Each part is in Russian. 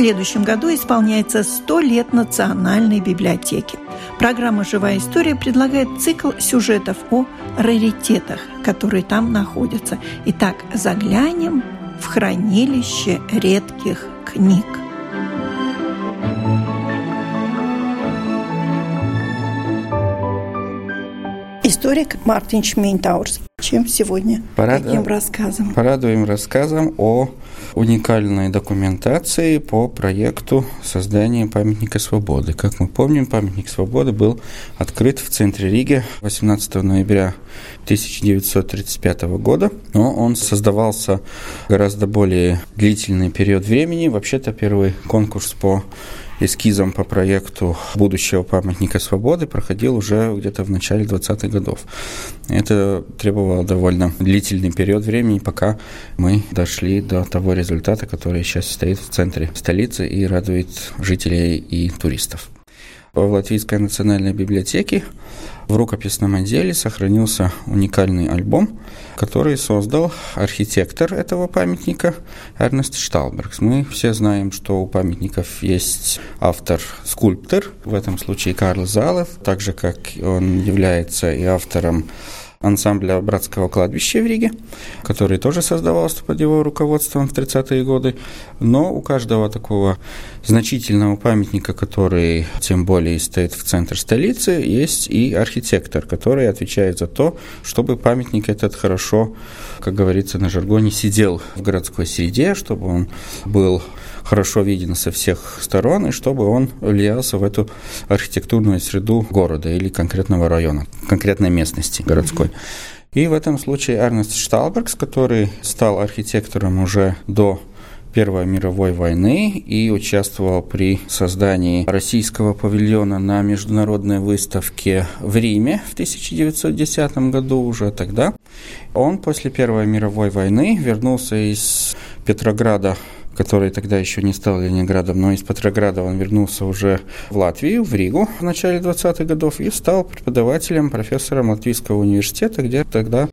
Следующем году исполняется 100 лет Национальной библиотеки. Программа «Живая история» предлагает цикл сюжетов о раритетах, которые там находятся. Итак, заглянем в хранилище редких книг. Историк Мартин Шмейнтаурс. Чем сегодня? Порад... Каким рассказом? Порадуем рассказом о уникальной документации по проекту создания памятника свободы. Как мы помним, памятник свободы был открыт в центре Риги 18 ноября 1935 года, но он создавался гораздо более длительный период времени. Вообще-то первый конкурс по эскизом по проекту будущего памятника свободы проходил уже где-то в начале 20-х годов. Это требовало довольно длительный период времени, пока мы дошли до того результата, который сейчас стоит в центре столицы и радует жителей и туристов. В Латвийской национальной библиотеке в рукописном отделе сохранился уникальный альбом, который создал архитектор этого памятника Эрнест Шталбергс. Мы все знаем, что у памятников есть автор-скульптор, в этом случае Карл Залев, так же как он является и автором ансамбля братского кладбища в Риге, который тоже создавался под его руководством в 30-е годы. Но у каждого такого значительного памятника, который тем более стоит в центре столицы, есть и архитектор, который отвечает за то, чтобы памятник этот хорошо, как говорится на жаргоне, сидел в городской среде, чтобы он был хорошо виден со всех сторон, и чтобы он влиялся в эту архитектурную среду города или конкретного района, конкретной местности городской. И в этом случае Эрнест Шталбергс, который стал архитектором уже до Первой мировой войны и участвовал при создании российского павильона на международной выставке в Риме в 1910 году уже тогда. Он после Первой мировой войны вернулся из Петрограда который тогда еще не стал Ленинградом, но из Петрограда он вернулся уже в Латвию, в Ригу в начале 20-х годов и стал преподавателем, профессором Латвийского университета, где тогда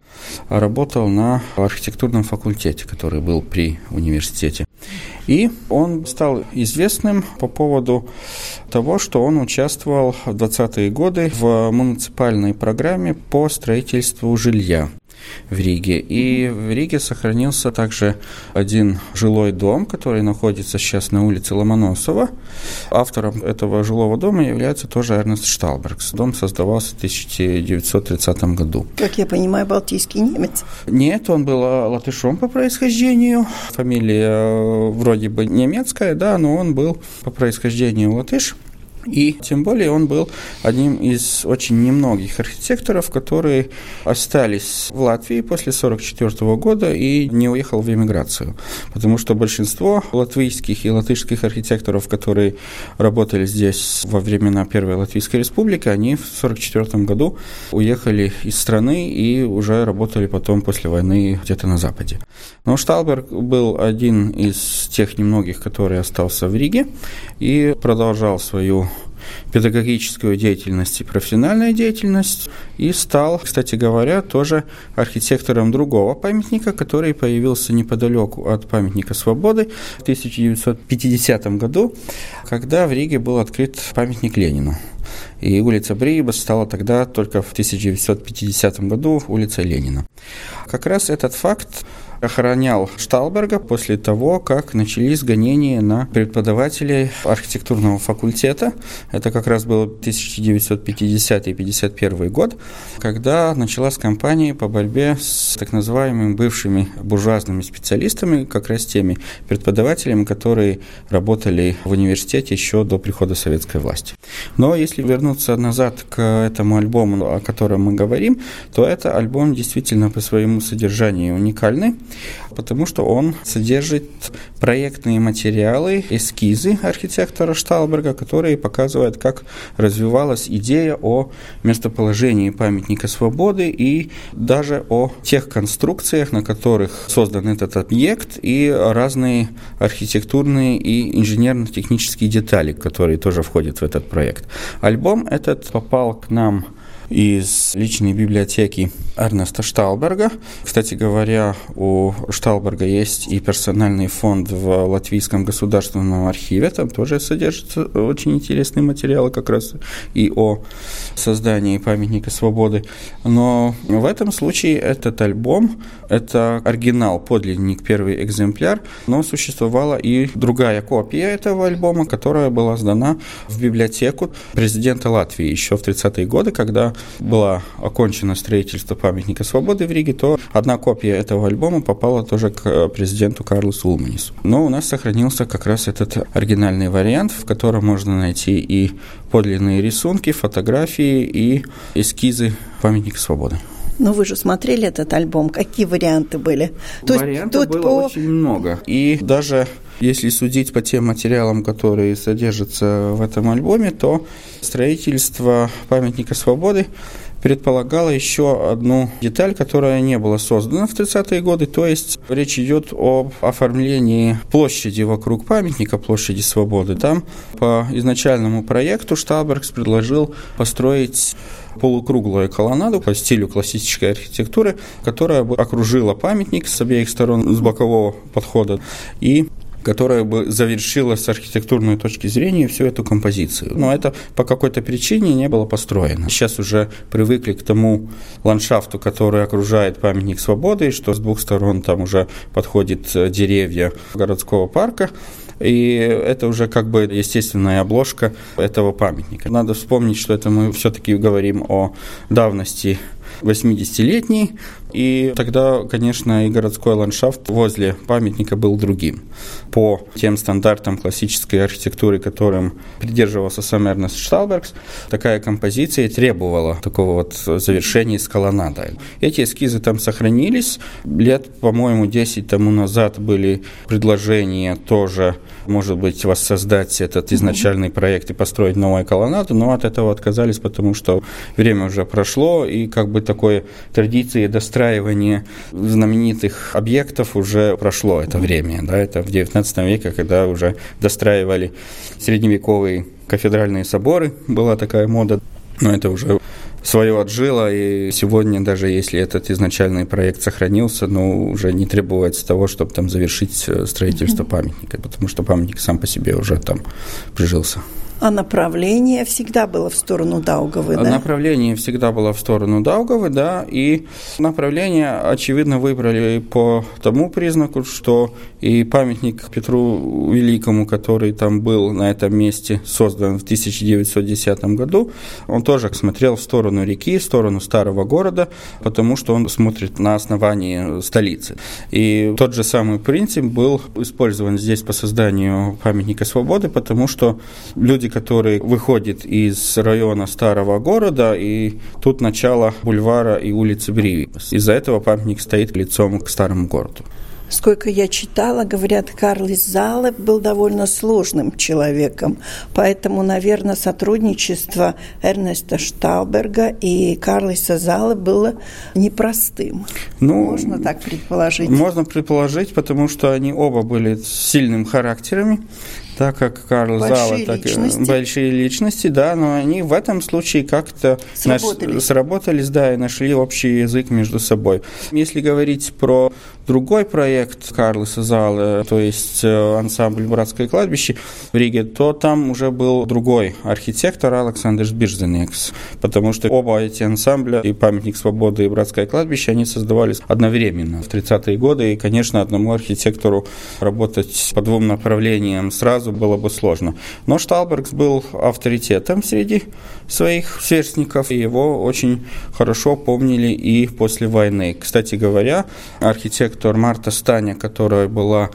работал на архитектурном факультете, который был при университете. И он стал известным по поводу того, что он участвовал в 20-е годы в муниципальной программе по строительству жилья в Риге. И в Риге сохранился также один жилой дом, который находится сейчас на улице Ломоносова. Автором этого жилого дома является тоже Эрнест Шталбергс. Дом создавался в 1930 году. Как я понимаю, балтийский немец? Нет, он был латышом по происхождению. Фамилия э, вроде бы немецкая, да, но он был по происхождению латыш. И тем более он был одним из очень немногих архитекторов, которые остались в Латвии после 1944 года и не уехал в эмиграцию. Потому что большинство латвийских и латышских архитекторов, которые работали здесь во времена Первой Латвийской Республики, они в 1944 году уехали из страны и уже работали потом после войны где-то на Западе. Но Шталберг был один из тех немногих, который остался в Риге и продолжал свою педагогическую деятельность и профессиональную деятельность и стал, кстати говоря, тоже архитектором другого памятника, который появился неподалеку от памятника свободы в 1950 году, когда в Риге был открыт памятник Ленину. И улица Бриеба стала тогда только в 1950 году улицей Ленина. Как раз этот факт охранял Шталберга после того, как начались гонения на преподавателей архитектурного факультета. Это как раз был 1950 и 51 год, когда началась кампания по борьбе с так называемыми бывшими буржуазными специалистами, как раз теми преподавателями, которые работали в университете еще до прихода советской власти. Но если вернуться назад к этому альбому, о котором мы говорим, то это альбом действительно по своему содержанию уникальный, потому что он содержит проектные материалы, эскизы архитектора Шталберга, которые показывают, как развивалась идея о местоположении памятника свободы и даже о тех конструкциях, на которых создан этот объект, и разные архитектурные и инженерно-технические детали, которые тоже входят в этот проект. Альбом этот попал к нам из личной библиотеки Эрнеста Шталберга. Кстати говоря, у Шталберга есть и персональный фонд в Латвийском государственном архиве. Там тоже содержатся очень интересные материалы как раз и о создании памятника свободы. Но в этом случае этот альбом – это оригинал, подлинник, первый экземпляр, но существовала и другая копия этого альбома, которая была сдана в библиотеку президента Латвии еще в 30-е годы, когда было окончено строительство памятника свободы в Риге, то одна копия этого альбома попала тоже к э, президенту Карлосу Улманису. Но у нас сохранился как раз этот оригинальный вариант, в котором можно найти и подлинные рисунки, фотографии и эскизы памятника свободы. Но вы же смотрели этот альбом, какие варианты были? То Вариантов тут было по... очень много. И даже если судить по тем материалам, которые содержатся в этом альбоме, то строительство памятника свободы предполагало еще одну деталь, которая не была создана в 30-е годы, то есть речь идет об оформлении площади вокруг памятника, площади свободы. Там по изначальному проекту Шталбергс предложил построить полукруглую колоннаду по стилю классической архитектуры, которая бы окружила памятник с обеих сторон с бокового подхода и которая бы завершила с архитектурной точки зрения всю эту композицию. Но это по какой-то причине не было построено. Сейчас уже привыкли к тому ландшафту, который окружает памятник свободы, что с двух сторон там уже подходят э, деревья городского парка. И это уже как бы естественная обложка этого памятника. Надо вспомнить, что это мы все-таки говорим о давности 80-летний, и тогда, конечно, и городской ландшафт возле памятника был другим. По тем стандартам классической архитектуры, которым придерживался сам Эрнест Шталбергс, такая композиция требовала такого вот завершения с колоннадой. Эти эскизы там сохранились. Лет, по-моему, 10 тому назад были предложения тоже, может быть, воссоздать этот изначальный проект и построить новую колоннаду, но от этого отказались, потому что время уже прошло, и как бы такой традиции достраивания достраивание знаменитых объектов уже прошло это время. Да, это в XIX веке, когда уже достраивали средневековые кафедральные соборы, была такая мода. Но это уже свое отжило, и сегодня, даже если этот изначальный проект сохранился, но уже не требуется того, чтобы там завершить э, строительство памятника, потому что памятник сам по себе уже там прижился. А направление всегда было в сторону Даугавы, да? Направление всегда было в сторону Даугавы, да, и направление, очевидно, выбрали по тому признаку, что и памятник Петру Великому, который там был на этом месте создан в 1910 году, он тоже смотрел в сторону реки, в сторону старого города, потому что он смотрит на основание столицы. И тот же самый принцип был использован здесь по созданию памятника свободы, потому что люди люди, которые выходят из района старого города, и тут начало бульвара и улицы Бриви. Из-за этого памятник стоит лицом к старому городу. Сколько я читала, говорят, Карлис Залеп был довольно сложным человеком, поэтому, наверное, сотрудничество Эрнеста Штауберга и Карлиса Зала было непростым. Ну, можно так предположить? Можно предположить, потому что они оба были сильным характерами, так как Карл Зала, так личности. большие личности, да, но они в этом случае как-то сработались. Наш, сработались, да, и нашли общий язык между собой. Если говорить про другой проект Карлоса Зала, то есть э, ансамбль «Братское кладбище» в Риге, то там уже был другой архитектор Александр Биржденекс, потому что оба эти ансамбля, и «Памятник свободы», и «Братское кладбище», они создавались одновременно в 30-е годы, и, конечно, одному архитектору работать по двум направлениям сразу было бы сложно. Но Шталбергс был авторитетом среди своих сверстников, и его очень хорошо помнили и после войны. Кстати говоря, архитектор Марта Станя, которая была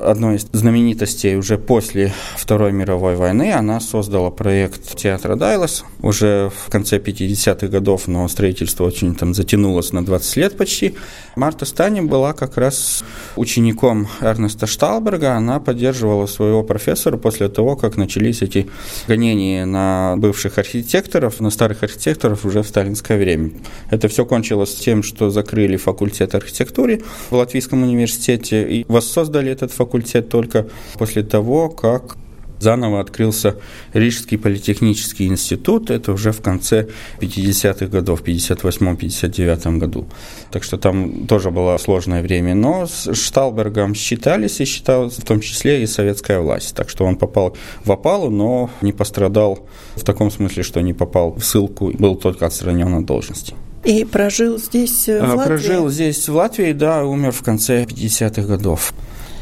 одной из знаменитостей уже после Второй мировой войны. Она создала проект театра Дайлас уже в конце 50-х годов, но строительство очень там затянулось на 20 лет почти. Марта Стани была как раз учеником Эрнеста Шталберга. Она поддерживала своего профессора после того, как начались эти гонения на бывших архитекторов, на старых архитекторов уже в сталинское время. Это все кончилось тем, что закрыли факультет архитектуры в Латвийском университете и воссоздали этот факультет только после того, как заново открылся Рижский политехнический институт, это уже в конце 50-х годов, 58-59 году. Так что там тоже было сложное время. Но с Шталбергом считались и считалась в том числе и советская власть. Так что он попал в опалу, но не пострадал в таком смысле, что не попал в ссылку, был только отстранен от должности. И прожил здесь э, в а, Латвии? Прожил здесь в Латвии, да, умер в конце 50-х годов.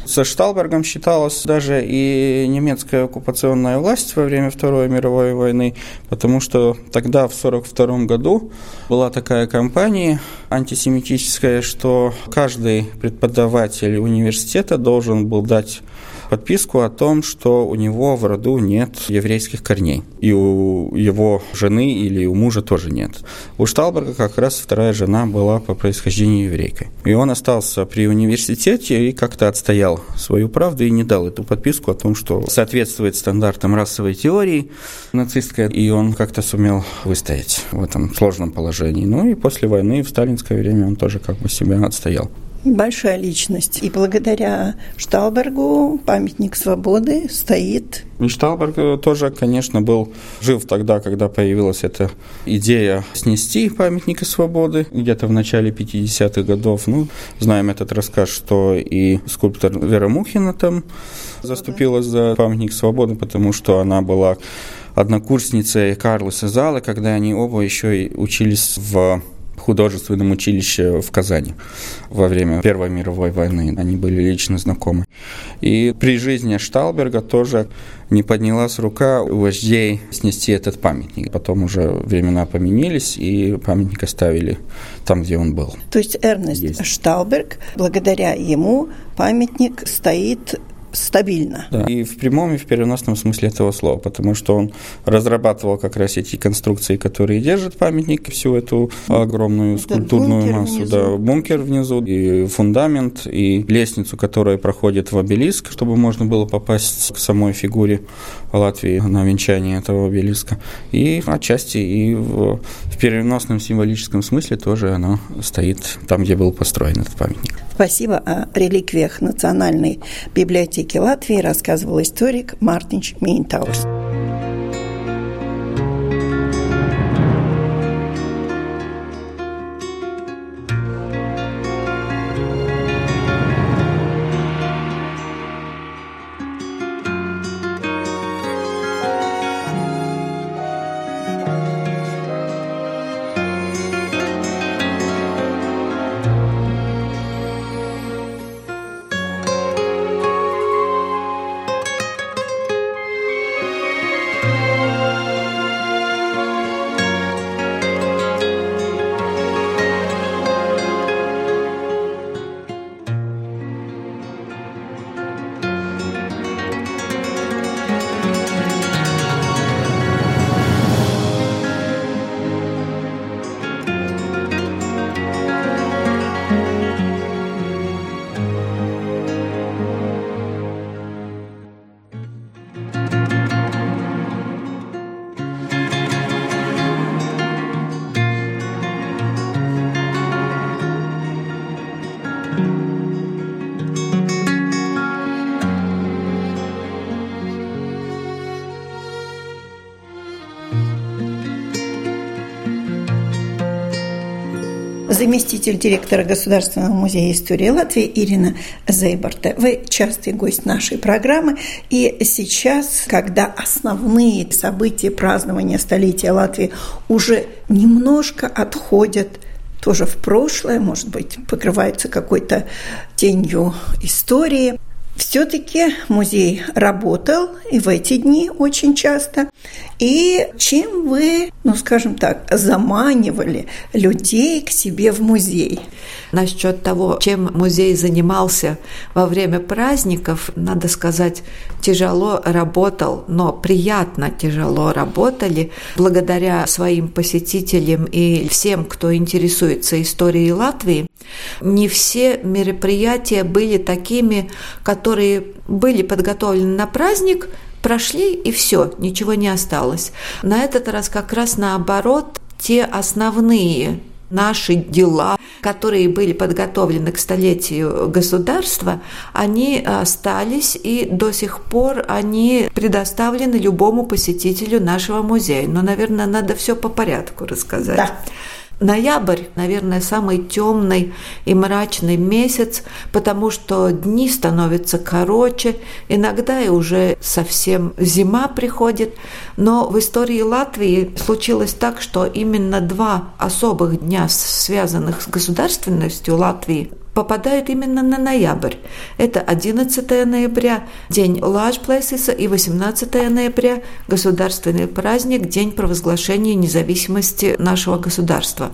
Со Шталбергом считалась даже и немецкая оккупационная власть во время Второй мировой войны, потому что тогда, в 1942 году, была такая кампания антисемитическая, что каждый преподаватель университета должен был дать подписку о том, что у него в роду нет еврейских корней. И у его жены или у мужа тоже нет. У Шталберга как раз вторая жена была по происхождению еврейкой. И он остался при университете и как-то отстоял свою правду и не дал эту подписку о том, что соответствует стандартам расовой теории нацистской. И он как-то сумел выстоять в этом сложном положении. Ну и после войны в сталинское время он тоже как бы себя отстоял большая личность. И благодаря Шталбергу памятник свободы стоит. Шталберг тоже, конечно, был жив тогда, когда появилась эта идея снести памятники свободы, где-то в начале 50-х годов. Ну, знаем этот рассказ, что и скульптор Вера Мухина там заступилась за памятник свободы, потому что она была однокурсницей Карлоса Зала, когда они оба еще и учились в художественном училище в Казани во время Первой мировой войны. Они были лично знакомы. И при жизни Шталберга тоже не поднялась рука у вождей снести этот памятник. Потом уже времена поменялись, и памятник оставили там, где он был. То есть Эрнест Есть. Шталберг, благодаря ему памятник стоит стабильно. Да. И в прямом, и в переносном смысле этого слова, потому что он разрабатывал как раз эти конструкции, которые держат памятник, всю эту огромную Это скульптурную массу. Внизу. Да, бункер внизу, и фундамент, и лестницу, которая проходит в обелиск, чтобы можно было попасть к самой фигуре Латвии на венчание этого обелиска. И отчасти и в, в переносном символическом смысле тоже она стоит там, где был построен этот памятник. Спасибо о реликвиях Национальной библиотеки Латвии рассказывал историк Мартинч Мейнтаурс. Заместитель директора Государственного музея истории Латвии Ирина Зейборта. Вы частый гость нашей программы, и сейчас, когда основные события празднования столетия Латвии уже немножко отходят тоже в прошлое, может быть, покрывается какой-то тенью истории. Все-таки музей работал и в эти дни очень часто. И чем вы, ну скажем так, заманивали людей к себе в музей? Насчет того, чем музей занимался во время праздников, надо сказать, тяжело работал, но приятно тяжело работали благодаря своим посетителям и всем, кто интересуется историей Латвии. Не все мероприятия были такими, которые были подготовлены на праздник, прошли и все, ничего не осталось. На этот раз как раз наоборот, те основные наши дела, которые были подготовлены к столетию государства, они остались и до сих пор они предоставлены любому посетителю нашего музея. Но, наверное, надо все по порядку рассказать. Да. Ноябрь, наверное, самый темный и мрачный месяц, потому что дни становятся короче, иногда и уже совсем зима приходит. Но в истории Латвии случилось так, что именно два особых дня, связанных с государственностью Латвии, попадают именно на ноябрь. Это 11 ноября, день Ладжплейсиса, и 18 ноября, государственный праздник, день провозглашения независимости нашего государства.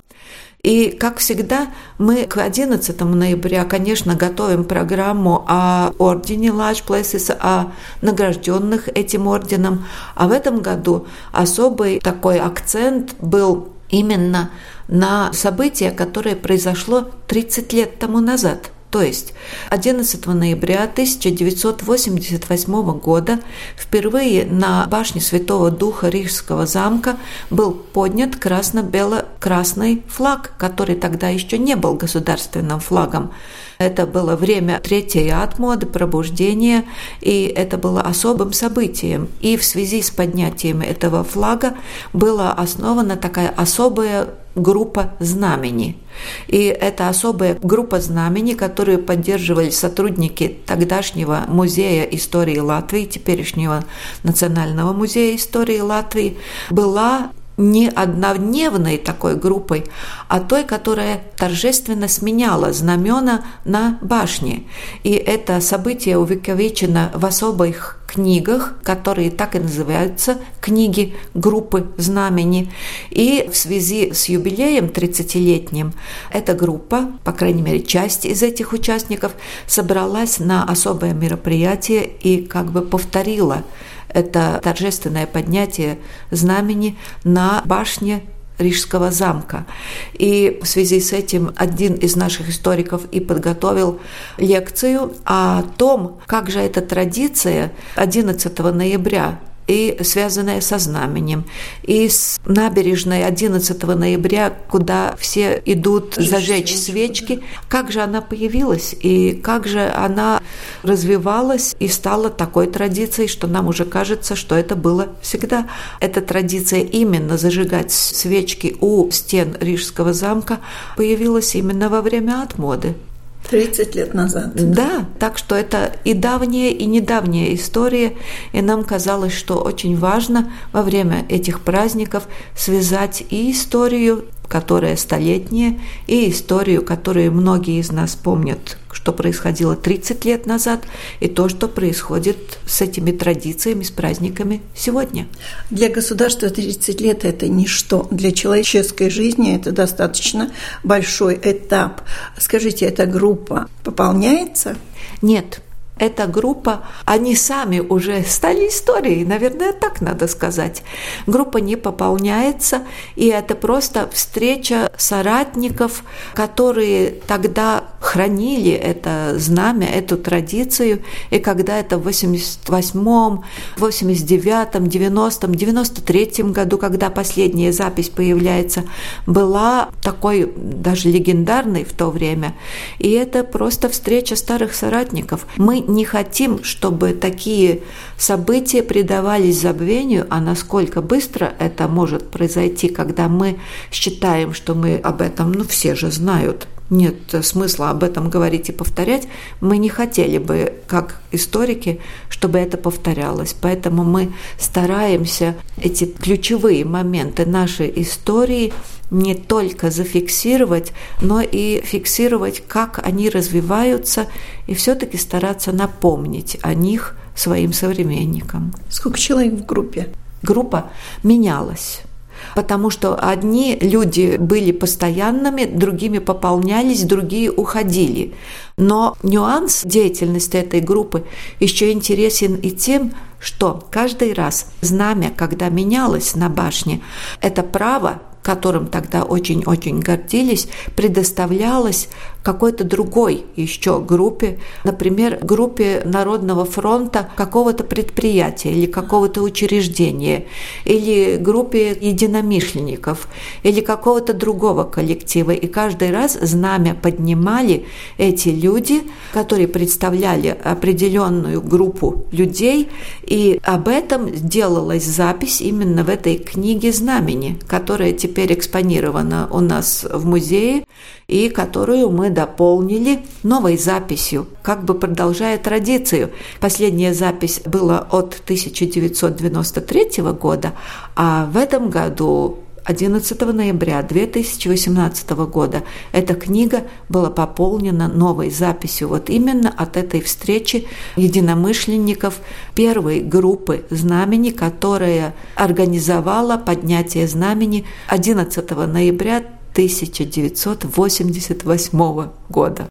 И, как всегда, мы к 11 ноября, конечно, готовим программу о ордене Large Places, о награжденных этим орденом. А в этом году особый такой акцент был именно на событие, которое произошло 30 лет тому назад. То есть 11 ноября 1988 года впервые на башне Святого Духа Рижского замка был поднят красно-бело-красный флаг, который тогда еще не был государственным флагом. Это было время третьей атмоды, пробуждения, и это было особым событием. И в связи с поднятием этого флага была основана такая особая группа знамени. И это особая группа знамени, которую поддерживали сотрудники тогдашнего музея истории Латвии, теперешнего Национального музея истории Латвии, была не однодневной такой группой, а той, которая торжественно сменяла знамена на башне. И это событие увековечено в особых книгах, которые так и называются «Книги группы знамени». И в связи с юбилеем 30-летним эта группа, по крайней мере, часть из этих участников, собралась на особое мероприятие и как бы повторила это торжественное поднятие знамени на башне Рижского замка. И в связи с этим один из наших историков и подготовил лекцию о том, как же эта традиция 11 ноября и связанная со знаменем, и с набережной 11 ноября, куда все идут зажечь свечки. Как же она появилась, и как же она развивалась и стала такой традицией, что нам уже кажется, что это было всегда. Эта традиция именно зажигать свечки у стен Рижского замка появилась именно во время отмоды. 30 лет назад. Да, так что это и давняя, и недавняя история, и нам казалось, что очень важно во время этих праздников связать и историю которая столетняя, и историю, которую многие из нас помнят, что происходило 30 лет назад, и то, что происходит с этими традициями, с праздниками сегодня. Для государства 30 лет – это ничто. Для человеческой жизни это достаточно большой этап. Скажите, эта группа пополняется? Нет, эта группа, они сами уже стали историей, наверное, так надо сказать. Группа не пополняется, и это просто встреча соратников, которые тогда хранили это знамя, эту традицию, и когда это в 88-м, 89-м, 90-м, 93-м году, когда последняя запись появляется, была такой даже легендарной в то время. И это просто встреча старых соратников. Мы не хотим, чтобы такие события предавались забвению, а насколько быстро это может произойти, когда мы считаем, что мы об этом, ну, все же знают, нет смысла об этом говорить и повторять, мы не хотели бы, как историки, чтобы это повторялось. Поэтому мы стараемся эти ключевые моменты нашей истории не только зафиксировать, но и фиксировать, как они развиваются, и все-таки стараться напомнить о них своим современникам. Сколько человек в группе? Группа менялась потому что одни люди были постоянными, другими пополнялись, другие уходили. Но нюанс деятельности этой группы еще интересен и тем, что каждый раз знамя, когда менялось на башне, это право которым тогда очень-очень гордились, предоставлялось какой-то другой еще группе, например, группе Народного фронта какого-то предприятия или какого-то учреждения, или группе единомышленников, или какого-то другого коллектива. И каждый раз знамя поднимали эти люди, которые представляли определенную группу людей, и об этом делалась запись именно в этой книге знамени, которая теперь экспонирована у нас в музее и которую мы дополнили новой записью, как бы продолжая традицию. Последняя запись была от 1993 года, а в этом году 11 ноября 2018 года эта книга была пополнена новой записью вот именно от этой встречи единомышленников первой группы знамени, которая организовала поднятие знамени 11 ноября 1988 года.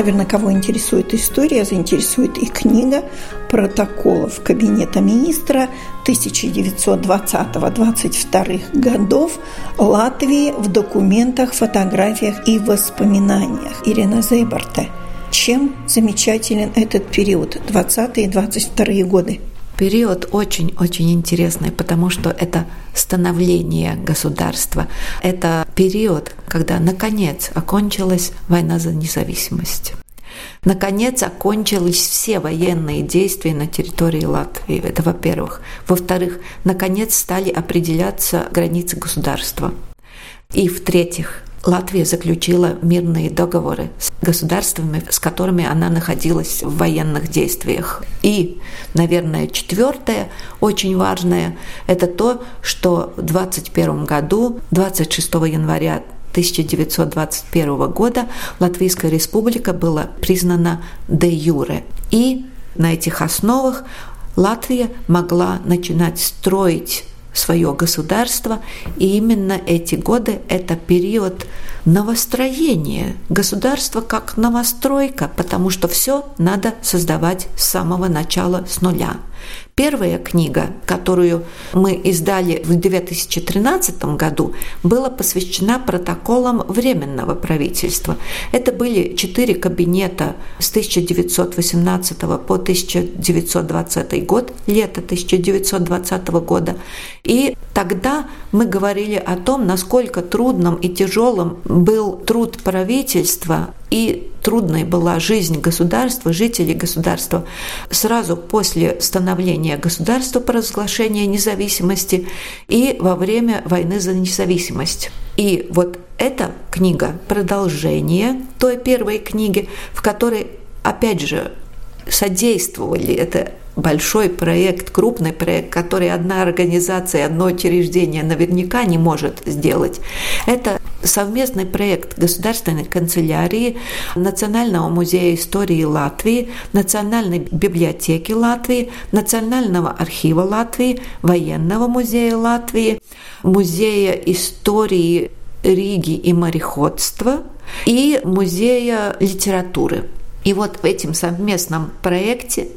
Наверное, кого интересует история, заинтересует и книга протоколов Кабинета министра 1920-22 годов Латвии в документах, фотографиях и воспоминаниях. Ирина Зейбарта. Чем замечателен этот период, 20 и 22 годы? Период очень-очень интересный, потому что это становление государства. Это период, когда наконец окончилась война за независимость. Наконец окончились все военные действия на территории Латвии. Это во-первых. Во-вторых, наконец стали определяться границы государства. И в-третьих, Латвия заключила мирные договоры с государствами, с которыми она находилась в военных действиях. И, наверное, четвертое, очень важное, это то, что в 2021 году, 26 января 1921 года Латвийская республика была признана де юре. И на этих основах Латвия могла начинать строить свое государство. И именно эти годы – это период новостроения государства как новостройка, потому что все надо создавать с самого начала, с нуля. Первая книга, которую мы издали в 2013 году, была посвящена протоколам Временного правительства. Это были четыре кабинета с 1918 по 1920 год, лето 1920 года. И тогда мы говорили о том, насколько трудным и тяжелым был труд правительства и трудной была жизнь государства, жителей государства сразу после становления государства по разглашению независимости и во время войны за независимость. И вот эта книга – продолжение той первой книги, в которой, опять же, содействовали это большой проект, крупный проект, который одна организация, одно учреждение наверняка не может сделать. Это совместный проект Государственной канцелярии, Национального музея истории Латвии, Национальной библиотеки Латвии, Национального архива Латвии, Военного музея Латвии, Музея истории Риги и мореходства и Музея литературы. И вот в этом совместном проекте,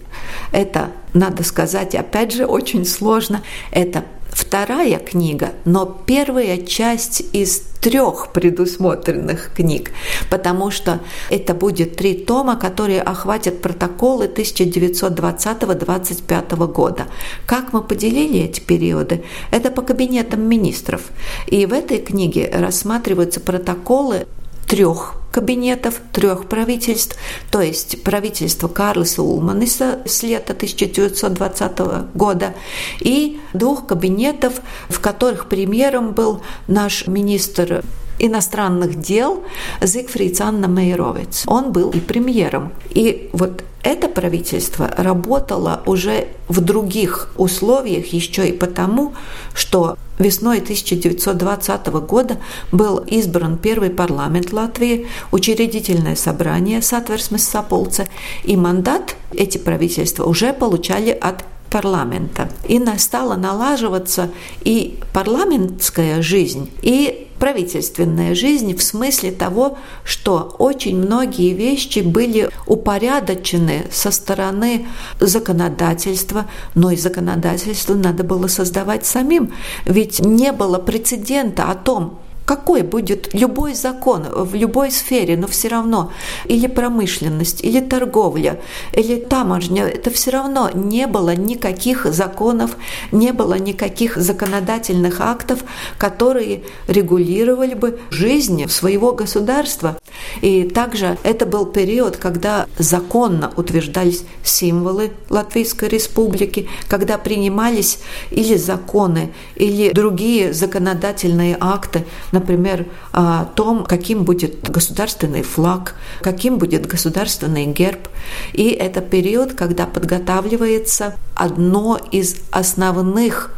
это, надо сказать, опять же, очень сложно, это вторая книга, но первая часть из трех предусмотренных книг, потому что это будет три тома, которые охватят протоколы 1920-25 года. Как мы поделили эти периоды? Это по кабинетам министров. И в этой книге рассматриваются протоколы трех кабинетов, трех правительств, то есть правительство Карлиса Улманиса с лета 1920 года и двух кабинетов, в которых премьером был наш министр иностранных дел Зигфрид Анна Мейровец. Он был и премьером. И вот это правительство работало уже в других условиях еще и потому, что весной 1920 года был избран первый парламент Латвии, учредительное собрание Сатверсмес Саполца, и мандат эти правительства уже получали от парламента. И стала налаживаться и парламентская жизнь, и правительственная жизнь в смысле того, что очень многие вещи были упорядочены со стороны законодательства, но и законодательство надо было создавать самим, ведь не было прецедента о том, какой будет любой закон в любой сфере, но все равно или промышленность, или торговля, или таможня, это все равно не было никаких законов, не было никаких законодательных актов, которые регулировали бы жизнь своего государства. И также это был период, когда законно утверждались символы Латвийской Республики, когда принимались или законы, или другие законодательные акты, например, о том, каким будет государственный флаг, каким будет государственный герб. И это период, когда подготавливается одно из основных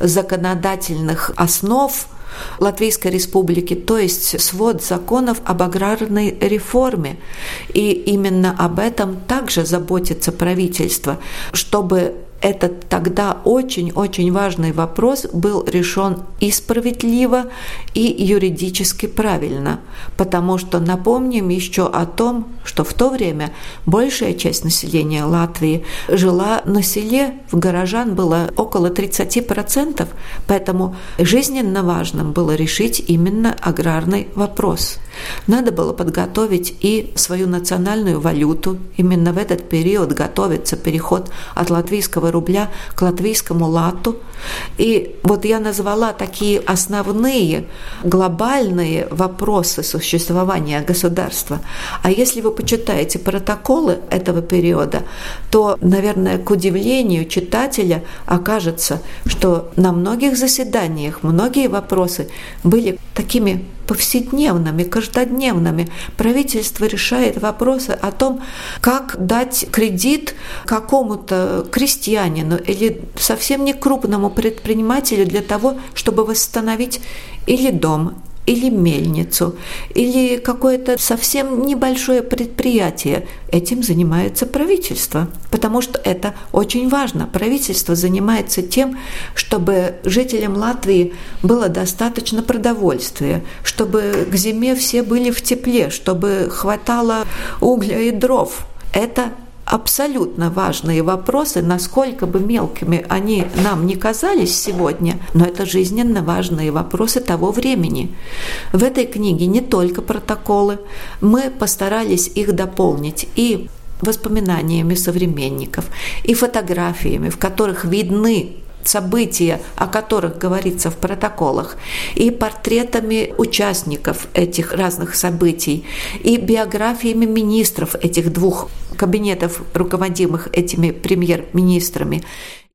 законодательных основ Латвийской Республики, то есть свод законов об аграрной реформе. И именно об этом также заботится правительство, чтобы этот тогда очень-очень важный вопрос был решен и справедливо, и юридически правильно. Потому что напомним еще о том, что в то время большая часть населения Латвии жила на селе, в горожан было около 30%, поэтому жизненно важным было решить именно аграрный вопрос. Надо было подготовить и свою национальную валюту. Именно в этот период готовится переход от латвийского рубля к латвийскому лату. И вот я назвала такие основные глобальные вопросы существования государства. А если вы почитаете протоколы этого периода, то, наверное, к удивлению читателя окажется, что на многих заседаниях многие вопросы были такими повседневными, каждодневными. Правительство решает вопросы о том, как дать кредит какому-то крестьянину или совсем не крупному предпринимателю для того, чтобы восстановить или дом, или мельницу, или какое-то совсем небольшое предприятие. Этим занимается правительство, потому что это очень важно. Правительство занимается тем, чтобы жителям Латвии было достаточно продовольствия, чтобы к зиме все были в тепле, чтобы хватало угля и дров. Это абсолютно важные вопросы, насколько бы мелкими они нам не казались сегодня, но это жизненно важные вопросы того времени. В этой книге не только протоколы, мы постарались их дополнить и воспоминаниями современников, и фотографиями, в которых видны события, о которых говорится в протоколах, и портретами участников этих разных событий, и биографиями министров этих двух кабинетов, руководимых этими премьер-министрами,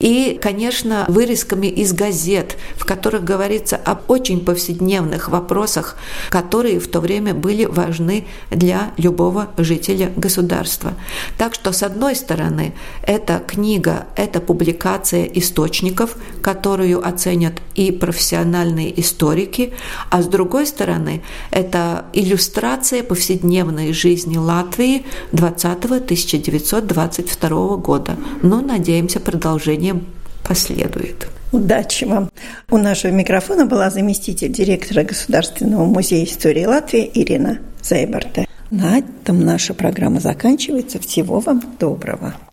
и, конечно, вырезками из газет, в которых говорится об очень повседневных вопросах, которые в то время были важны для любого жителя государства. Так что, с одной стороны, эта книга, это публикация источников, которую оценят и профессиональные историки, а с другой стороны, это иллюстрация повседневной жизни Латвии 20-1922 года. Но, надеемся, продолжение продолжение последует. Удачи вам! У нашего микрофона была заместитель директора Государственного музея истории Латвии Ирина Зайбарта. На этом наша программа заканчивается. Всего вам доброго!